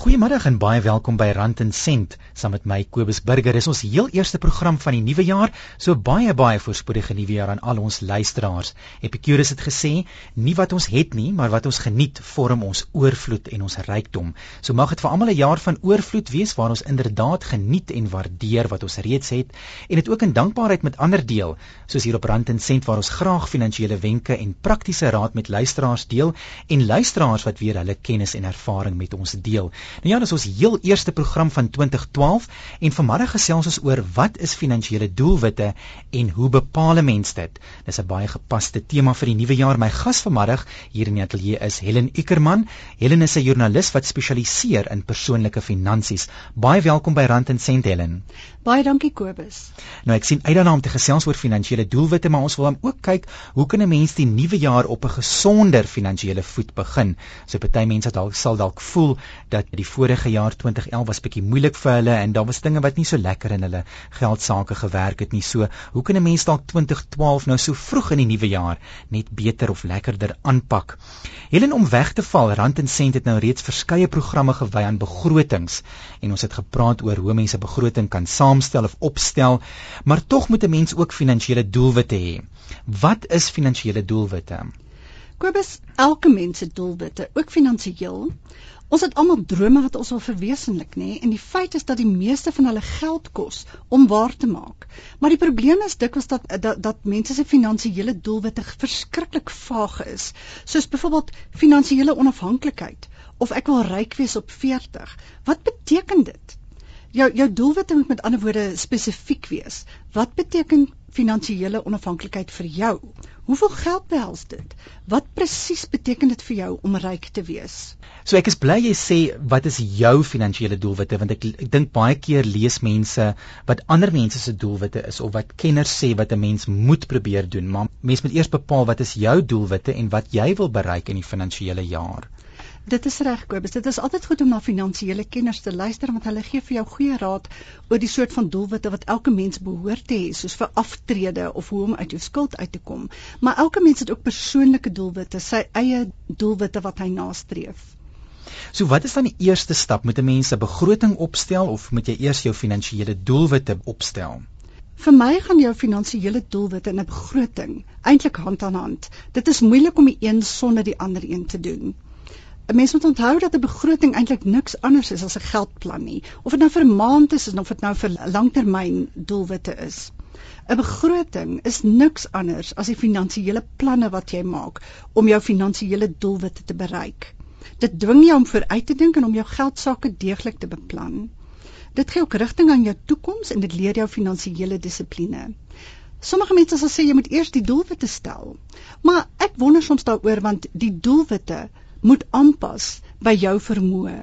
Goeiemiddag en baie welkom by Rand en Sent saam met my Kobus Burger. Dis ons heel eerste program van die nuwe jaar, so baie baie voorspoedige nuwe jaar aan al ons luisteraars. Epicurus het gesê, nie wat ons het nie, maar wat ons geniet vorm ons oorvloed en ons rykdom. So mag dit vir almal 'n jaar van oorvloed wees waar ons inderdaad geniet en waardeer wat ons reeds het en dit ook in dankbaarheid met ander deel, soos hier op Rand en Sent waar ons graag finansiële wenke en praktiese raad met luisteraars deel en luisteraars wat weer hulle kennis en ervaring met ons deel. Nou ja, dis ons heel eerste program van 2012 en vanmiddag gesels ons oor wat is finansiële doelwitte en hoe bepaal 'n mens dit. Dis 'n baie gepaste tema vir die nuwe jaar. My gas vanmiddag hier in die ateljee is Helen Ukerman. Helen is 'n joernalis wat spesialiseer in persoonlike finansies. Baie welkom by Rand en Sent Helen. Baie dankie Kobus. Nou ek sien uit daarna om te gesels oor finansiële doelwitte, maar ons wil dan ook kyk hoe kan 'n mens die nuwe jaar op 'n gesonder finansiële voet begin? So party mense dalk sal dalk voel dat die vorige jaar 2011 was bietjie moeilik vir hulle en daar was dinge wat nie so lekker in hulle geldsaake gewerk het nie. So, hoe kan 'n mens dalk 2012 nou so vroeg in die nuwe jaar net beter of lekkerder aanpak? Helen om weg te val, Rand en Sent het nou reeds verskeie programme gewy aan begrotings en ons het gepraat oor hoe mense begroting kan saamstel of opstel, maar tog moet 'n mens ook finansiële doelwitte hê. Wat is finansiële doelwitte? Kobus, elke mens se doelwitte, ook finansiëel, Ons het almal drome wat ons wil verwesenlik, nê? En die feit is dat die meeste van hulle geld kos om waar te maak. Maar die probleem is dikwels dat dat dat mense se finansiële doelwitte verskriklik vaag is. Soos byvoorbeeld finansiële onafhanklikheid of ek wil ryk wees op 40. Wat beteken dit? Jou jou doelwitte moet met ander woorde spesifiek wees. Wat beteken finansiële onafhanklikheid vir jou? Hoeveel geld behels dit? Wat presies beteken dit vir jou om ryk te wees? So ek is bly jy sê wat is jou finansiële doelwitte want ek ek dink baie keer lees mense wat ander mense se doelwitte is of wat kenners sê wat 'n mens moet probeer doen, maar mens moet eers bepaal wat is jou doelwitte en wat jy wil bereik in die finansiële jaar. Dit is reg Kobus, dit is altyd goed om na finansiële kenners te luister want hulle gee vir jou goeie raad oor die soort van doelwitte wat elke mens behoort te hê, soos vir aftrede of hoe om uit jou skuld uit te kom. Maar elke mens het ook persoonlike doelwitte, sy eie doelwitte wat hy nastreef. So wat is dan die eerste stap? Moet 'n mens 'n begroting opstel of moet jy eers jou finansiële doelwitte opstel? Vir my gaan jou finansiële doelwitte in 'n begroting eintlik hand aan hand. Dit is moeilik om die een sonder die ander een te doen. 'n Mens moet onthou dat 'n begroting eintlik niks anders is as 'n geldplan nie, of dit nou vir 'n maand is of dit nou vir langtermyn doelwitte is. 'n Begroting is niks anders as die finansiële planne wat jy maak om jou finansiële doelwitte te bereik. Dit dwing jou om vooruit te dink en om jou geldsaake deeglik te beplan. Dit gee ook rigting aan jou toekoms en dit leer jou finansiële dissipline. Sommige mense sal sê jy moet eers die doelwitte stel. Maar ek wonder soms daaroor want die doelwitte moet aanpas by jou vermoë.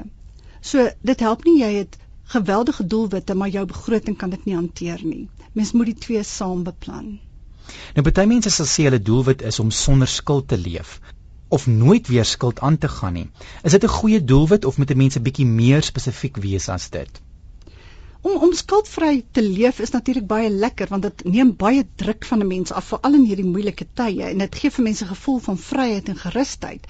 So dit help nie jy het geweldige doelwitte maar jou begroting kan dit nie hanteer nie. Mens moet die twee saam beplan. Nou baie mense sal sê hulle doelwit is om sonder skuld te leef of nooit weer skuld aan te gaan nie. Is dit 'n goeie doelwit of moet 'n mens 'n bietjie meer spesifiek wees as dit? Om om skuldvry te leef is natuurlik baie lekker want dit neem baie druk van 'n mens af veral in hierdie moeilike tye en dit gee vir mense 'n gevoel van vryheid en gerusheid.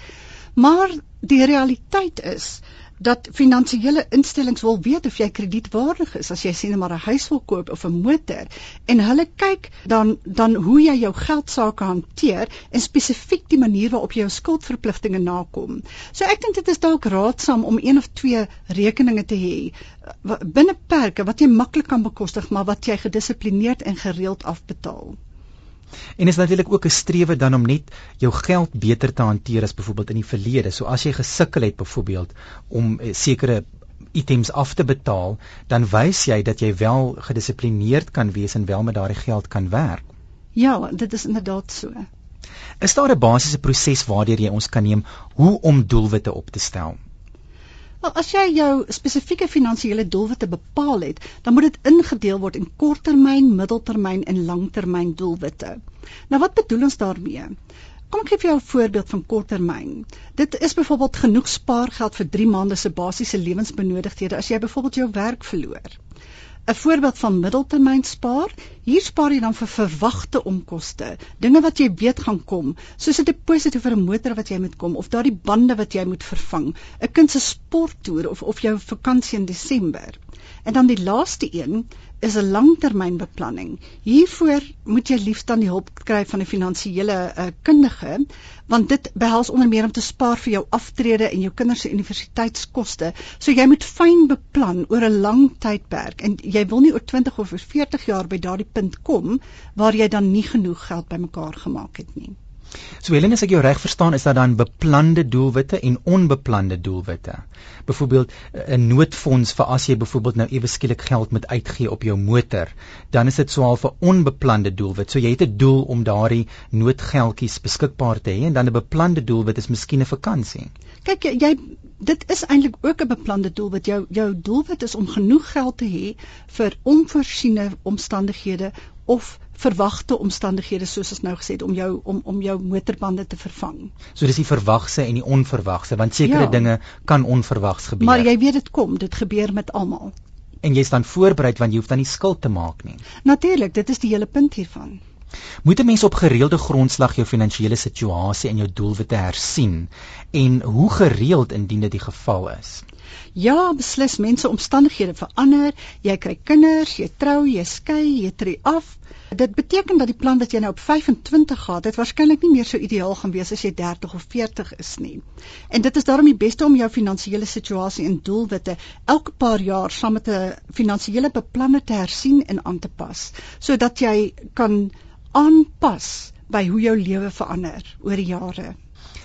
Maar die realiteit is dat finansiële instellings wil weet of jy kredietwaardig is as jy sien maar 'n huis wil koop of 'n motor en hulle kyk dan dan hoe jy jou geld sake hanteer en spesifiek die manier waarop jy jou skuldverpligtinge nakom. So ek dink dit is dalk raadsaam om een of twee rekeninge te hê binne perke wat jy maklik kan bekostig maar wat jy gedissiplineerd en gereeld afbetaal. En is natuurlik ook 'n strewe dan om net jou geld beter te hanteer as byvoorbeeld in die verlede. So as jy gesukkel het byvoorbeeld om eh, sekere items af te betaal, dan wys jy dat jy wel gedissiplineerd kan wees en wel met daardie geld kan werk. Ja, dit is inderdaad so. Is daar 'n basiese proses waardeur jy ons kan neem hoe om doelwitte op te stel? Wel, as jy jou spesifieke finansiële doelwitte bepaal het, dan moet dit ingedeel word in korttermyn, middeltermyn en langtermyn doelwitte. Nou wat bedoel ons daarmee? Kom ek gee vir jou 'n voorbeeld van korttermyn. Dit is byvoorbeeld genoeg spaargeld vir 3 maande se basiese lewensbenodigdhede as jy byvoorbeeld jou werk verloor. 'n voorbeeld van middeltermyn spaar. Hier spaar jy dan vir verwagte onkoste, dinge wat jy weet gaan kom, soos 'n deposito vir 'n motor wat jy moet kom of daardie bande wat jy moet vervang, 'n kind se sporttoer of of jou vakansie in Desember. En dan die laaste een is 'n langtermynbeplanning. Hiervoor moet jy liefst dan die hulp kry van 'n finansiële uh, kundige, want dit behels onder meer om te spaar vir jou aftrede en jou kinders se universiteitskoste. So jy moet fyn beplan oor 'n lang tydperk en jy wil nie oor 20 of 40 jaar by daardie punt kom waar jy dan nie genoeg geld bymekaar gemaak het nie. So Helen, as ek jou reg verstaan, is daar dan beplande doelwitte en onbeplande doelwitte. Byvoorbeeld 'n noodfonds vir as jy byvoorbeeld nou ewe skielik geld moet uitgee op jou motor, dan is dit swaar vir onbeplande doelwit. So jy het 'n doel om daardie noodgeldjies beskikbaar te hê en dan 'n beplande doelwit is miskien 'n vakansie. Kyk jy dit is eintlik ook 'n beplande doelwit. Jou jou doelwit is om genoeg geld te hê vir onvoorsiene omstandighede of verwagte omstandighede soos ons nou gesê het om jou om om jou motorbande te vervang. So dis die verwagse en die onverwagse want sekere ja. dinge kan onverwags gebeur. Maar jy weet dit kom, dit gebeur met almal. En jy's dan voorberei want jy hoef dan nie skuld te maak nie. Natuurlik, dit is die hele punt hiervan. Moet 'n mens op gereelde grondslag jou finansiële situasie en jou doelwitte hersien en hoe gereeld indien dit die geval is? Ja, beslis mense omstandighede verander, jy kry kinders, jy trou, jy skei, jy tree af. Dit beteken dat die plan wat jy nou op 25 gehad het, waarskynlik nie meer so ideaal gaan wees as jy 30 of 40 is nie. En dit is daarom die beste om jou finansiële situasie en doelwitte elke paar jaar saam met 'n finansiële beplanner te hersien en aan te pas, sodat jy kan aanpas by hoe jou lewe verander oor die jare.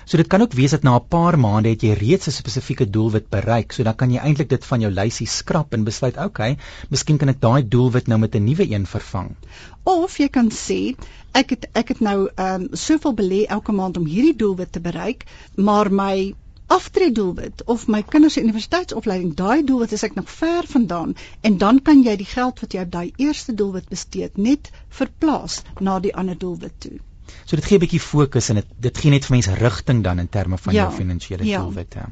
So dit kan ook wees dat na 'n paar maande het jy reeds 'n spesifieke doelwit bereik, so dan kan jy eintlik dit van jou lysie skrap en besluit, "Oké, okay, miskien kan ek daai doelwit nou met 'n nuwe een vervang." Of jy kan sê, "Ek het ek het nou ehm um, soveel belê elke maand om hierdie doelwit te bereik, maar my aftreedoelwit of my kinders se universiteitsopleiding, daai doelwit is ek nog ver vandaan en dan kan jy die geld wat jy op daai eerste doelwit bestee het net verplaas na die ander doelwit toe." So dit gee 'n bietjie fokus en dit dit gee net vir mense rigting dan in terme van ja, jou finansiële ja. doelwitte.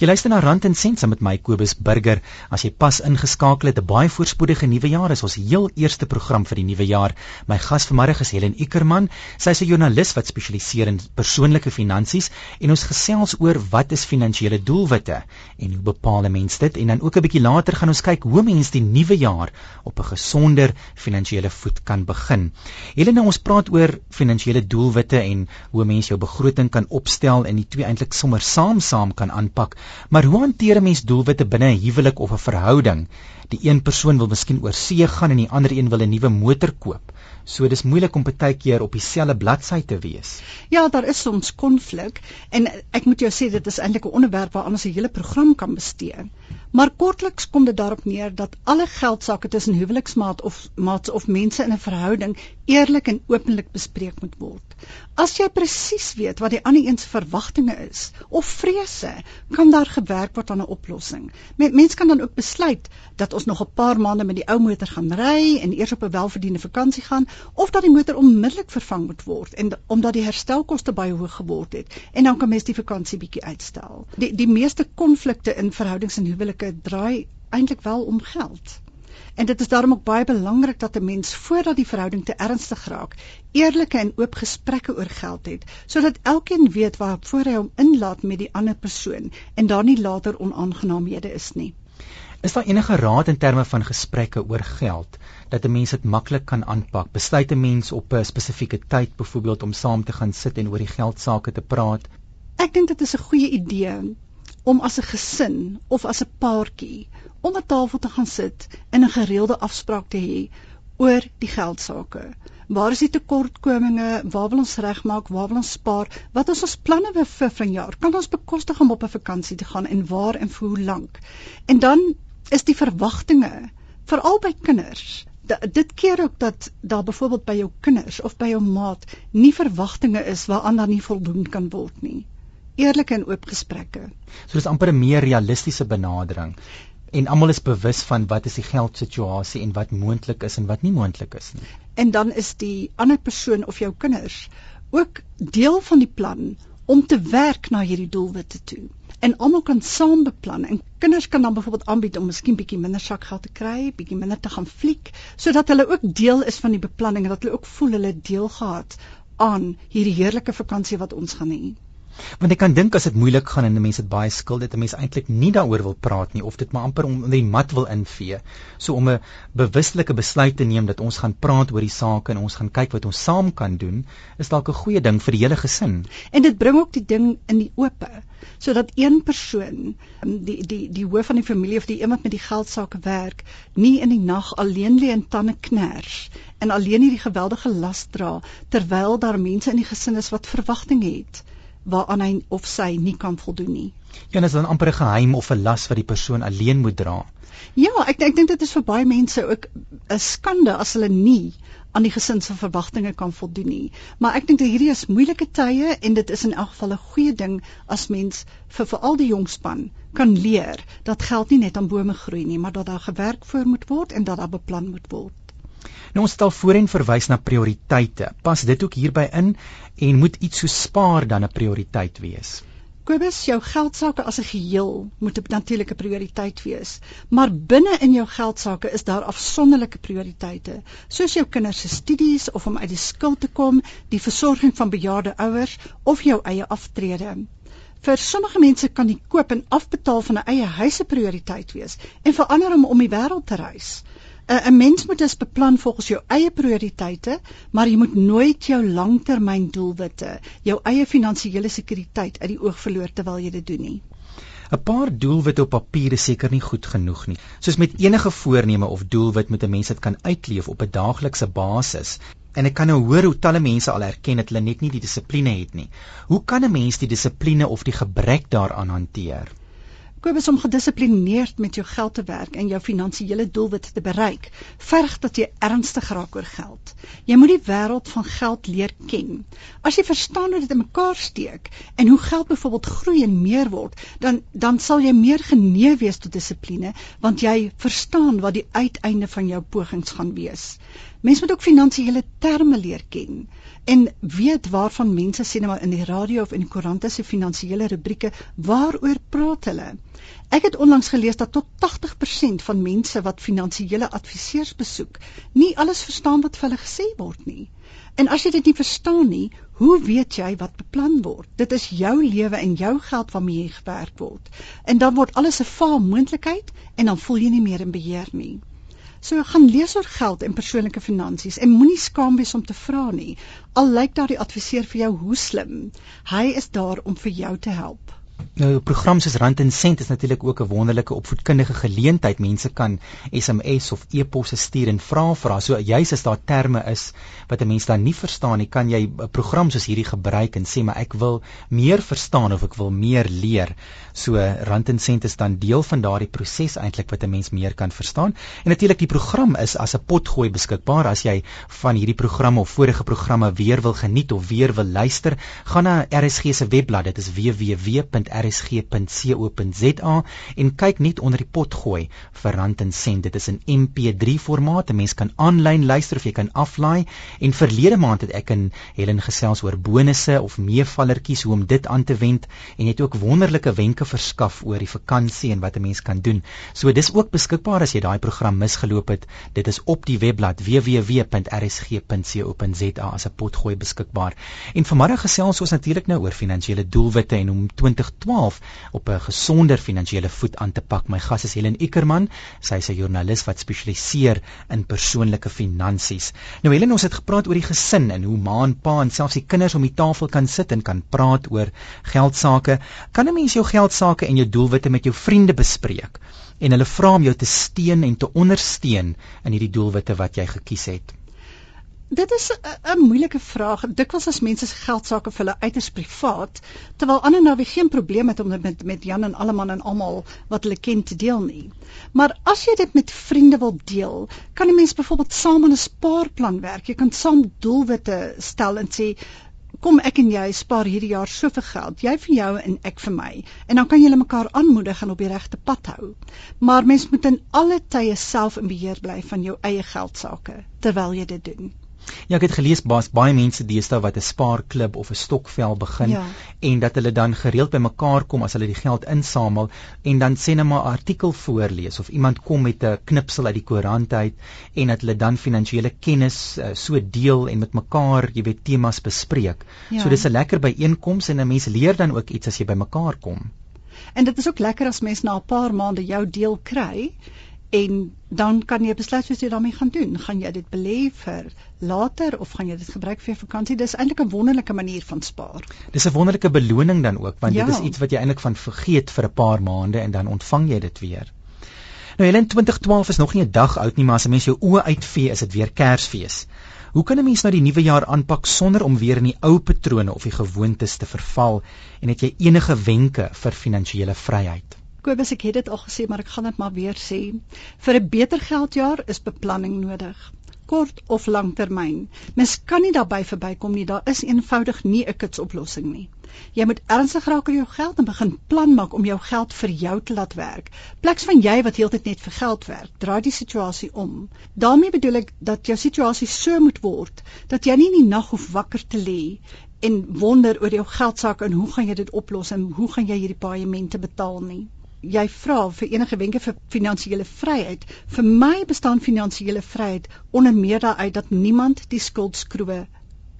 Jy luister na Rand en Sent saam met my Kobus Burger. As jy pas ingeskakel het, 'n baie voorspoedige nuwe jaar is ons heel eerste program vir die nuwe jaar. My gas vanmôre is Helen Ikerman. Sy is 'n joernalis wat spesialiseer in persoonlike finansies en ons gesels oor wat is finansiële doelwitte en hoe bepaal 'n mens dit? En dan ook 'n bietjie later gaan ons kyk hoe mens die nuwe jaar op 'n gesonder finansiële voet kan begin. Helen, nou ons praat oor finansiële doelwitte en hoe mens jou begroting kan opstel en die twee eintlik sommer saam-saam kan aanpak. Maar hoe hanteer 'n mens doelwitte binne 'n huwelik of 'n verhouding? Die een persoon wil miskien oor see gaan en die ander een wil 'n nuwe motor koop. So dis moeilik om baie keer op dieselfde bladsy te wees. Ja, daar is soms konflik en ek moet jou sê dit is eintlik 'n onderwerp waaraan ons 'n hele program kan bestee. Maar kortliks kom dit daarop neer dat alle geldsaake tussen huweliksmaat of maats of mense in 'n verhouding eerlik en openlik bespreek moet word. As jy presies weet wat die ander een se verwagtinge is of vrese, kan daar gewerk word aan 'n oplossing. Mense kan dan ook besluit dat ons nog 'n paar maande met die ou motor gaan ry en eers op 'n welverdiende vakansie gaan of dat die motor onmiddellik vervang moet word en omdat die herstelkoste baie hoog geword het en dan kan mens die vakansie bietjie uitstel. Die die meeste konflikte in verhoudings en huwelike draai eintlik wel om geld. En dit is daarom ook baie belangrik dat 'n mens voordat die verhouding te ernstig raak, eerlike en oop gesprekke oor geld het, sodat elkeen weet waarvoor hy hom inlaat met die ander persoon en daar nie later onaangenaamhede is nie. Is daar enige raad in terme van gesprekke oor geld dat 'n mens dit maklik kan aanpak? Besluit 'n mens op 'n spesifieke tyd byvoorbeeld om saam te gaan sit en oor die geld sake te praat? Ek dink dit is 'n goeie idee om as 'n gesin of as 'n paartjie om 'n tafel te gaan sit en 'n gereelde afspraak te hê oor die geldsaake. Waar is die tekortkominge? Waar wil ons regmaak? Waar wil ons spaar? Wat is ons planne vir vanjaar? Kan ons bekostig om op 'n vakansie te gaan en waar en vir hoe lank? En dan is die verwagtinge veral by kinders dit keer ook dat daar byvoorbeeld by jou kinders of by jou maat nie verwagtinge is waaraan dan nie voldoen kan word nie eerlike en oop gesprekke so dis amper 'n meer realistiese benadering. En almal is bewus van wat is die geldsituasie en wat moontlik is en wat nie moontlik is nie. En dan is die ander persoon of jou kinders ook deel van die plan om te werk na hierdie doelwitte toe. En almal kan saam beplan en kinders kan dan byvoorbeeld aanbied om miskien bietjie minder sakgeld te kry, bietjie minder te gaan fliek, sodat hulle ook deel is van die beplanning en dat hulle ook voel hulle deel gehad aan hierdie heerlike vakansie wat ons gaan hê. Want ek kan dink as dit moeilik gaan en mense het baie skuld, dit 'n mens eintlik nie daaroor wil praat nie of dit maar amper om die mat wil invee. So om 'n bewuslike besluit te neem dat ons gaan praat oor die saak en ons gaan kyk wat ons saam kan doen, is dalk 'n goeie ding vir die hele gesin. En dit bring ook die ding in die oop sodat een persoon um, die die die hoof van die familie of die iemand met die geldsaake werk nie in die nag alleen lê en tande kners en alleen hierdie geweldige las dra terwyl daar mense in die gesin is wat verwagting het waaraan hy of sy nie kan voldoen nie. Ja, dit is dan amper 'n geheim of 'n las wat die persoon alleen moet dra. Ja, ek ek dink dit is vir baie mense ook 'n skande as hulle nie aan die gesin se verwagtinge kan voldoen nie. Maar ek dink dat hierdie is moeilike tye en dit is in elk geval 'n goeie ding as mens vir veral die jong span kan leer dat geld nie net aan bome groei nie, maar dat daar gewerk voor moet word en dat daar beplan moet word. Nou ons al voorheen verwys na prioriteite. Pas dit ook hierby in en moet iets so spaar dan 'n prioriteit wees. Kobus, jou geldsaake as 'n geheel moet 'n natuurlike prioriteit wees, maar binne in jou geldsaake is daar afsonderlike prioriteite, soos jou kinders se studies of om uit die skuld te kom, die versorging van bejaarde ouers of jou eie aftrede. Vir sommige mense kan die koop en afbetaal van 'n eie huis 'n prioriteit wees en vir ander om om die wêreld te reis. 'n mens moet dus beplan volgens jou eie prioriteite, maar jy moet nooit jou langtermyndoelwitte, jou eie finansiële sekuriteit uit die oog verloor terwyl jy dit doen nie. 'n Paar doelwitte op papier is seker nie goed genoeg nie. Soos met enige voorneme of doelwit moet 'n mens dit kan uitleef op 'n daaglikse basis. En ek kan nou hoor hoe talle mense al erken dat hulle net nie die dissipline het nie. Hoe kan 'n mens die dissipline of die gebrek daaraan hanteer? Kobus om gedissiplineerd met jou geld te werk en jou finansiële doelwitte te bereik, verg dat jy ernstig raak oor geld. Jy moet die wêreld van geld leer ken. As jy verstaan hoe dit in mekaar steek en hoe geld byvoorbeeld groei en meer word, dan dan sal jy meer genee wees tot dissipline want jy verstaan wat die uiteinde van jou pogings gaan wees. Mens moet ook finansiële terme leer ken en weet waarvan mense sê nou in die radio of in die koerante se finansiële rubrieke waaroor praat hulle. Ek het onlangs gelees dat tot 80% van mense wat finansiële adviseurs besoek, nie alles verstaan wat vir hulle gesê word nie. En as jy dit nie verstaan nie, hoe weet jy wat beplan word? Dit is jou lewe en jou geld waarmee jy gewerk word. En dan word alles 'n faal moontlikheid en dan voel jy nie meer in beheer nie. So gaan lees oor geld en persoonlike finansies en moenie skaam wees om te vra nie. Al lyk daardie adviseur vir jou hoe slim, hy is daar om vir jou te help. Nou program soos Rand en Sent is natuurlik ook 'n wonderlike opvoedkundige geleentheid. Mense kan SMS of e-posse stuur en vra vra. So juis as daar terme is wat 'n mens dan nie verstaan nie, kan jy 'n program soos hierdie gebruik en sê maar ek wil meer verstaan of ek wil meer leer. So Rand en Sent is dan deel van daardie proses eintlik wat 'n mens meer kan verstaan. En natuurlik die program is as 'n potgooi beskikbaar as jy van hierdie programme of vorige programme weer wil geniet of weer wil luister, gaan na RSG se webblad. Dit is www.rsg.co.za en kyk net onder die potgooi vir Rand en Sent. Dit is in MP3 formaat. 'n Mens kan aanlyn luister of jy kan aflaai. En verlede maand het ek en Helen gesels oor bonusse of meevallertjies hoe om dit aan te wend en het ook wonderlike wenke verskaf oor die vakansie en wat 'n mens kan doen. So dis ook beskikbaar as jy daai program misgeloop het. Dit is op die webblad www.rsg.co.za as 'n potgooi beskikbaar. En vanmiddag gesels ons natuurlik nou oor finansiële doelwitte en hoe 2012 op 'n gesonder finansiële voet aan te pak. My gas is Helen Ikerman. Sy is 'n joernalis wat spesialiseer in persoonlike finansies. Nou Helen, ons het gepraat oor die gesin en hoe ma en pa en selfs die kinders om die tafel kan sit en kan praat oor geld sake. Kan 'n mens jou geld sake en jou doelwitte met jou vriende bespreek en hulle vra om jou te steun en te ondersteun in hierdie doelwitte wat jy gekies het? Dit is 'n moeilike vraag. Dikwels as mense se geld sake vir hulle uiters privaat, terwyl ander nou geen probleem het om dit met met Jan en alleman en almal wat hulle ken te deel nie. Maar as jy dit met vriende wil deel, kan 'n mens byvoorbeeld saam aan 'n spaarplan werk. Jy kan saam doelwitte stel en sê kom ek en jy spaar hierdie jaar soveel geld, jy vir jou en ek vir my. En dan kan julle mekaar aanmoedig en op die regte pad hou. Maar mens moet in alle tye self in beheer bly van jou eie geld sake terwyl jy dit doen. Ja, ek het gelees baie baie mense deesdae wat 'n spaarklub of 'n stokvel begin ja. en dat hulle dan gereeld bymekaar kom as hulle die geld insamel en dan sê net maar 'n artikel voorlees of iemand kom met 'n knipsel uit die koerant uit en dat hulle dan finansiële kennis uh, so deel en met mekaar, jy weet, temas bespreek. Ja. So dis 'n lekker byeenkoms en 'n mens leer dan ook iets as jy bymekaar kom. En dit is ook lekker as mens na 'n paar maande jou deel kry en dan kan jy besluit wat jy daarmee gaan doen. Gaan jy dit belê vir later of gaan jy dit gebruik vir vakansie? Dis eintlik 'n wonderlike manier van spaar. Dis 'n wonderlike beloning dan ook, want ja. dit is iets wat jy eintlik van vergeet vir 'n paar maande en dan ontvang jy dit weer. Nou Helen 2012 is nog nie 'n dag oud nie, maar as 'n mens jou oë uitvee, is dit weer Kersfees. Hoe kan 'n mens nou die nuwe jaar aanpak sonder om weer in die ou patrone of die gewoontes te verval en het jy enige wenke vir finansiële vryheid? Kobus, ek het dit al gesê, maar ek gaan dit maar weer sê. Vir 'n beter geldjaar is beplanning nodig, kort of langtermyn. Mens kan nie daarbey verbykom nie. Daar is eenvoudig nie 'n kitsoplossing nie. Jy moet ernstig raak oor jou geld en begin plan maak om jou geld vir jou te laat werk. Pleks van jy wat heeltyd net vir geld werk, draai die situasie om. daarmee bedoel ek dat jou situasie so moet word dat jy nie in die nag hoef wakker te lê en wonder oor jou geldsaak en hoe gaan jy dit oplos en hoe gaan jy hierdie paaiemente betaal nie jy vra vir enige wenke vir finansiële vryheid. Vir my bestaan finansiële vryheid onder meer daaruit dat niemand die skuldskroewe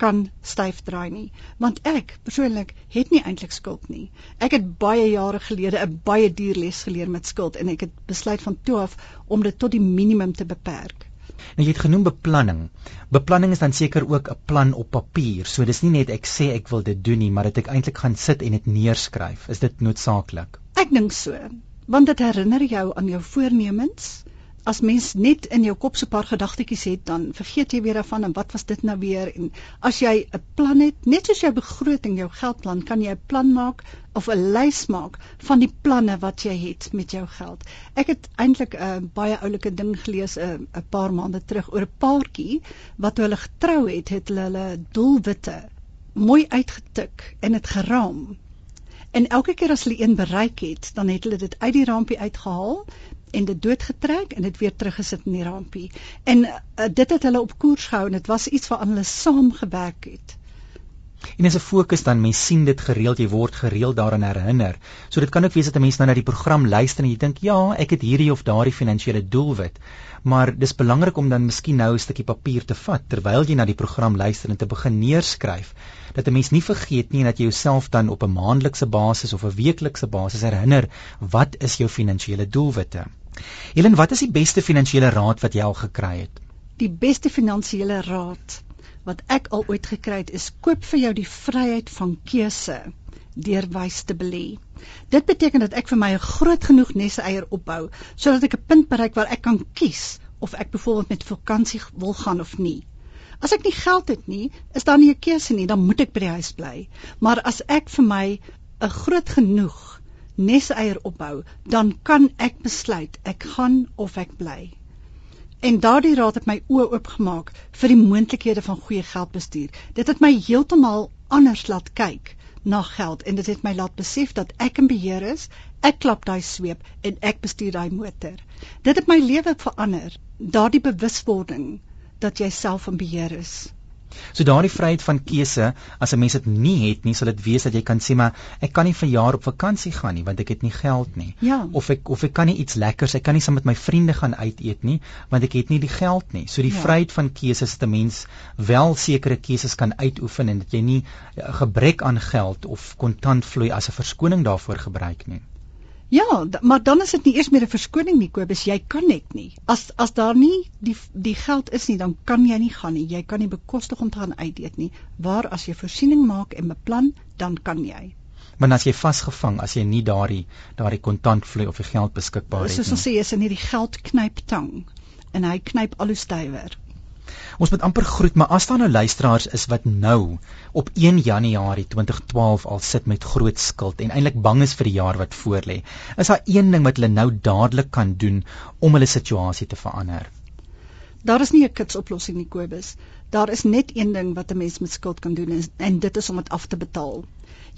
kan styf draai nie. Want ek persoonlik het nie eintlik skuld nie. Ek het baie jare gelede 'n baie duur les geleer met skuld en ek het besluit van toe af om dit tot die minimum te beperk. Nou jy het genoem beplanning. Beplanning is dan seker ook 'n plan op papier. So dis nie net ek sê ek wil dit doen nie maar dit ek eintlik gaan sit en dit neerskryf. Is dit noodsaaklik Ek dink so, want dit herinner jou aan jou voornemens. As mens net in jou kop so 'n paar gedagtetjies het, dan vergeet jy weer daarvan en wat was dit nou weer? En as jy 'n plan het, net soos jou begroting, jou geldplan, kan jy 'n plan maak of 'n lys maak van die planne wat jy het met jou geld. Ek het eintlik 'n baie oulike ding gelees 'n 'n paar maande terug oor 'n paartjie wat toe hulle getrou het, het hulle hulle doelwitte mooi uitgetik en dit geraam En elke keer as hulle een bereik het, dan het hulle dit uit die rampie uitgehaal en dit doodgetrek en dit weer teruggesit in die rampie. En uh, dit het hulle op koers gehou en dit was iets waaraan hulle saam gewerk het. En as 'n fokus dan mens sien dit gereeld, jy word gereeld daaraan herinner. So dit kan ook wees dat 'n mens nou na die program luister en jy dink, "Ja, ek het hierdie of daardie finansiële doelwit." Maar dis belangrik om dan miskien nou 'n stukkie papier te vat terwyl jy na die program luister en te begin neerskryf dat 'n mens nie vergeet nie en dat jy jouself dan op 'n maandelikse basis of 'n weeklikse basis herinner wat is jou finansiële doelwitte. Helen, wat is die beste finansiële raad wat jy al gekry het? Die beste finansiële raad wat ek al ooit gekry het is koop vir jou die vryheid van keuse deur wys te belê. Dit beteken dat ek vir my 'n groot genoeg neseier opbou sodat ek 'n punt bereik waar ek kan kies of ek byvoorbeeld met vakansie wil gaan of nie. As ek nie geld het nie, is daar nie 'n keuse nie, dan moet ek by die huis bly. Maar as ek vir my 'n groot genoeg neseier opbou, dan kan ek besluit ek gaan of ek bly. En daardie raad het my oë oopgemaak vir die moontlikhede van goeie geldbestuur. Dit het my heeltemal anders laat kyk na geld en dit het my laat besef dat ek in beheer is. Ek klap daai sweep en ek bestuur daai motor. Dit het my lewe verander. Daardie bewuswording dat jy self in beheer is. So daardie vryheid van keuse, as 'n mens dit nie het nie, sal dit wees dat jy kan sê maar ek kan nie vir jaar op vakansie gaan nie want ek het nie geld nie. Ja. Of ek of ek kan nie iets lekkers, ek kan nie saam met my vriende gaan uit eet nie want ek het nie die geld nie. So die ja. vryheid van keuse is dat 'n mens wel sekere keuses kan uitoefen en dat jy nie 'n gebrek aan geld of kontantvloei as 'n verskoning daarvoor gebruik nie. Ja, maar dan is dit nie eers meer 'n verskoning nie, Kobus, jy kan net nie. As as daar nie die die geld is nie, dan kan jy nie gaan nie. Jy kan nie bekostig om te gaan uit eet nie. Waar as jy voorsiening maak en beplan, dan kan jy. Maar as jy vasgevang, as jy nie daardie daardie kontantvloei of die geld beskikbaar het nie. Soos ons sê, is in hierdie geld knyp tang en hy knyp al hoe stywer. Ons moet amper groet, maar as daar nou luisteraars is wat nou op 1 Januarie 2012 al sit met groot skuld en eintlik bang is vir die jaar wat voorlê, is daar een ding wat hulle nou dadelik kan doen om hulle situasie te verander. Daar is nie 'n kitsoplossing nie, Kobus. Daar is net een ding wat 'n mens met skuld kan doen en dit is om dit af te betaal.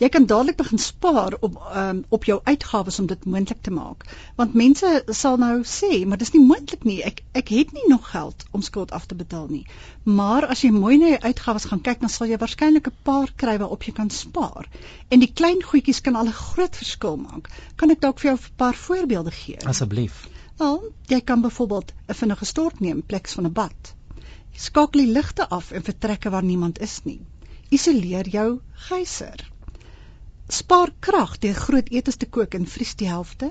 Jy kan dadelik begin spaar op um, op jou uitgawes om dit moontlik te maak. Want mense sal nou sê, maar dis nie moontlik nie. Ek ek het nie nog geld om skuld af te betaal nie. Maar as jy mooi na jou uitgawes gaan kyk, dan sal jy waarskynlik 'n paar kry waarop jy kan spaar. En die klein goedjies kan al 'n groot verskil maak. Kan ek dalk vir jou 'n paar voorbeelde gee? Asseblief. Wel, jy kan byvoorbeeld 'n vinnige stort neem pleks van 'n bad. Skakel die ligte af en vertrekke waar niemand is nie. Isoleer jou geyser. Spaar krag deur groot etes te kook en vries die helfte.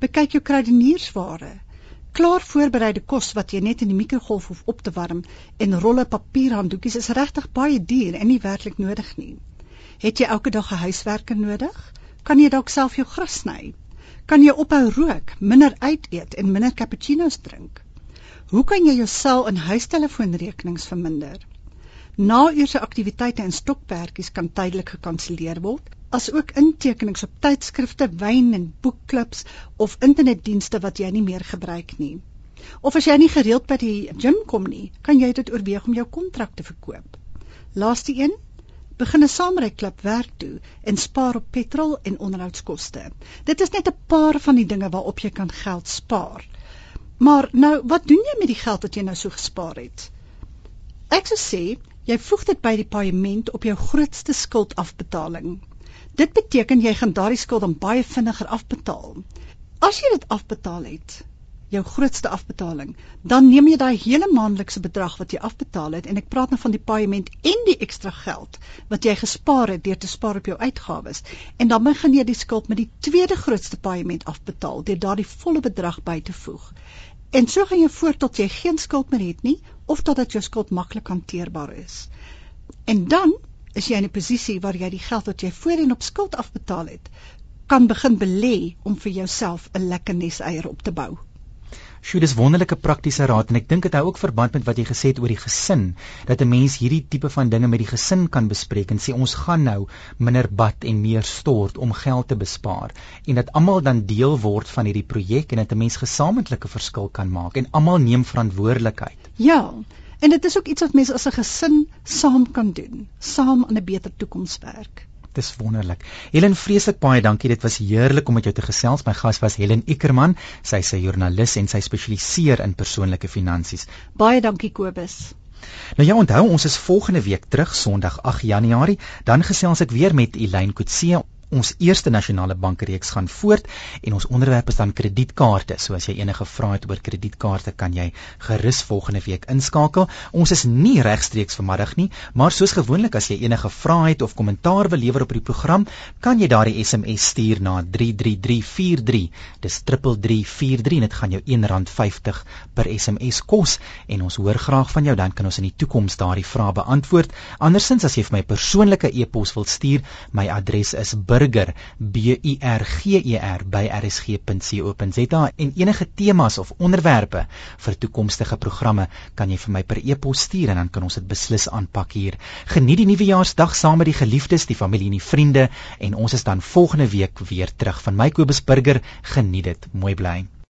Bekyk jou kruideniersware. Klaar voorbereide kos wat jy net in die mikrogolf hoef op te warm en rolle papierhanddoekies is regtig baie duur en nie werklik nodig nie. Het jy elke dag 'n huiswerker nodig? Kan jy dalk self jou gras sny? Kan jy ophou rook, minder uit eet en minder cappuccino's drink? Hoe kan jy jou sel- en huistelefoonrekenings verminder? Nauurse aktiwiteite en stokperdjies kan tydelik gekanselleer word, asook intekenings op tydskrifte, wyn en boekklubs of internetdienste wat jy nie meer gebruik nie. Of as jy nie gereeld by die gim kom nie, kan jy dit oorweeg om jou kontrak te verkoop. Laaste een, begin 'n saamryklub werk toe en spaar op petrol en onderhoudskoste. Dit is net 'n paar van die dinge waarop jy kan geld spaar. Maar nou, wat doen jy met die geld wat jy nou so gespaar het? Ek sou sê, jy voeg dit by die paaiement op jou grootste skuldafbetaling. Dit beteken jy gaan daardie skuld dan baie vinniger afbetaal. As jy dit afbetaal het, jou grootste afbetaling, dan neem jy daai hele maandelikse bedrag wat jy afbetaal het en ek praat nou van die paaiement en die ekstra geld wat jy gespaar het deur te spaar op jou uitgawes en dan begin jy die skuld met die tweede grootste paaiement afbetaal deur daardie volle bedrag by te voeg. En so gaan jy voort tot jy geen skuld meer het nie of totdat jou skuld maklik hanteerbaar is. En dan is jy in 'n posisie waar jy die geld wat jy voorheen op skuld afbetaal het, kan begin belê om vir jouself 'n lekker neseier op te bou. Sjoe, dis wonderlike praktiese raad en ek dink dit hou ook verband met wat jy gesê het oor die gesin, dat 'n mens hierdie tipe van dinge met die gesin kan bespreek en sê ons gaan nou minder bad en meer stort om geld te bespaar en dat almal dan deel word van hierdie projek en dat 'n mens gesamentlike verskil kan maak en almal neem verantwoordelikheid. Ja. En dit is ook iets wat mense as 'n gesin saam kan doen, saam aan 'n beter toekoms werk. Dis wonderlik. Helen, vreeslik baie dankie. Dit was heerlik om met jou te gesels. My gas was Helen Ickerman. Sy is 'n joernalis en sy spesialiseer in persoonlike finansies. Baie dankie Kobus. Nou ja, onthou ons is volgende week terug Sondag 8 Januarie, dan gesels ek weer met Elaine Kutse Ons eerste nasionale bankreeks gaan voort en ons onderwerp is dan kredietkaarte. So as jy enige vrae het oor kredietkaarte, kan jy gerus volgende week inskakel. Ons is nie regstreeks vanmiddag nie, maar soos gewoonlik as jy enige vrae het of kommentaar wil lewer op die program, kan jy daardie SMS stuur na 33343. Dis 3343 en dit gaan jou R1.50 per SMS kos en ons hoor graag van jou dan kan ons in die toekoms daardie vrae beantwoord. Andersins as jy vir my persoonlike e-pos wil stuur, my adres is burger b u r g e r by rsg.co.za en enige temas of onderwerpe vir toekomstige programme kan jy vir my per e-pos stuur en dan kan ons dit beslis aanpak hier. Geniet die nuwejaarsdag saam met die geliefdes, die familie en die vriende en ons is dan volgende week weer terug van my Kobus Burger. Geniet dit. Mooi bly.